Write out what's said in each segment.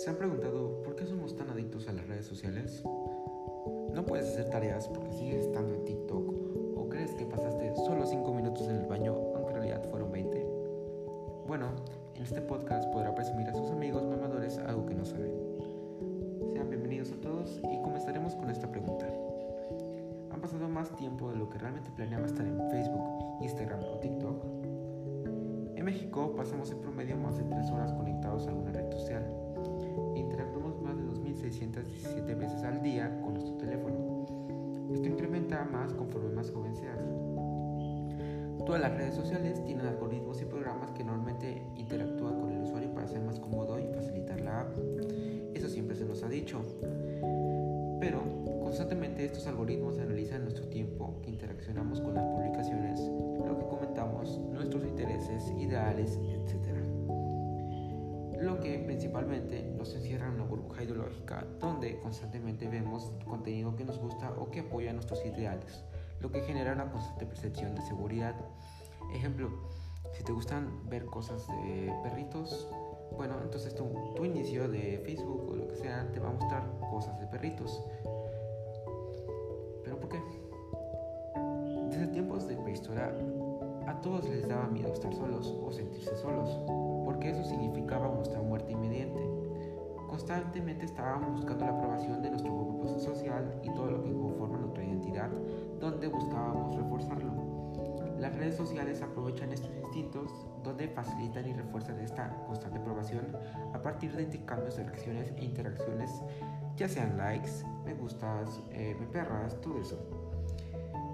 ¿Se han preguntado por qué somos tan adictos a las redes sociales? No puedes hacer tareas porque sigues estando en TikTok o crees que pasaste solo 5 minutos en el baño aunque en realidad fueron 20. Bueno, en este podcast podrá presumir a sus amigos mamadores algo que no saben. Sean bienvenidos a todos y comenzaremos con esta pregunta. ¿Han pasado más tiempo de lo que realmente planeaba estar en Facebook, Instagram o TikTok? En México pasamos en promedio más de 3 horas conectados a alguna 2.617 veces al día con nuestro teléfono. Esto incrementa más conforme más joven seas. Todas las redes sociales tienen algoritmos y programas que normalmente interactúan con el usuario para ser más cómodo y facilitar la app. Eso siempre se nos ha dicho. Pero constantemente estos algoritmos analizan nuestro tiempo que interaccionamos con las publicaciones, lo que comentamos, nuestros intereses, ideales, etc lo que principalmente nos encierra en una burbuja ideológica donde constantemente vemos contenido que nos gusta o que apoya nuestros ideales, lo que genera una constante percepción de seguridad. Ejemplo, si te gustan ver cosas de perritos, bueno, entonces tu, tu inicio de Facebook o lo que sea te va a mostrar cosas de perritos. ¿Pero por qué? Desde tiempos de prehistoria a todos les daba miedo estar solos o sentirse solos porque eso significaba nuestra muerte inmediata. Constantemente estábamos buscando la aprobación de nuestro grupo social y todo lo que conforma nuestra identidad, donde buscábamos reforzarlo. Las redes sociales aprovechan estos instintos, donde facilitan y refuerzan esta constante aprobación a partir de intercambios de reacciones e interacciones, ya sean likes, me gustas, eh, me perras, todo eso.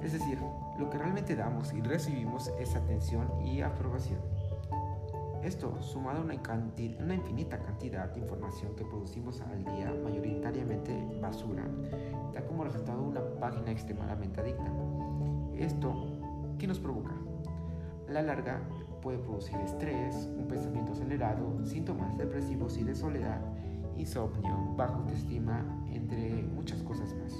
Es decir, lo que realmente damos y recibimos es atención y aprobación. Esto, sumado a una, infinita cantidad de información que producimos al día, mayoritariamente basura, da como resultado una página extremadamente adicta. Esto, ¿qué nos provoca? A la larga puede producir estrés, un pensamiento acelerado, síntomas depresivos y de soledad, insomnio, baja autoestima, entre muchas cosas más.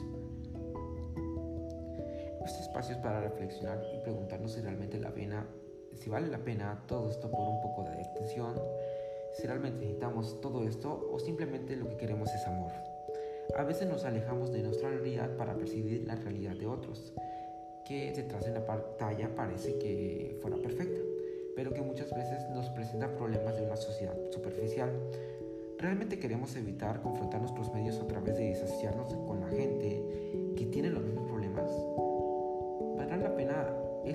Este espacio es para reflexionar y preguntarnos si realmente la pena si vale la pena todo esto por un poco de atención, si realmente necesitamos todo esto o simplemente lo que queremos es amor. A veces nos alejamos de nuestra realidad para percibir la realidad de otros, que detrás de la pantalla parece que fuera perfecta, pero que muchas veces nos presenta problemas de una sociedad superficial. ¿Realmente queremos evitar confrontar nuestros medios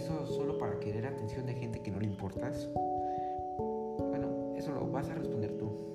eso solo para querer atención de gente que no le importas? Bueno, eso lo vas a responder tú.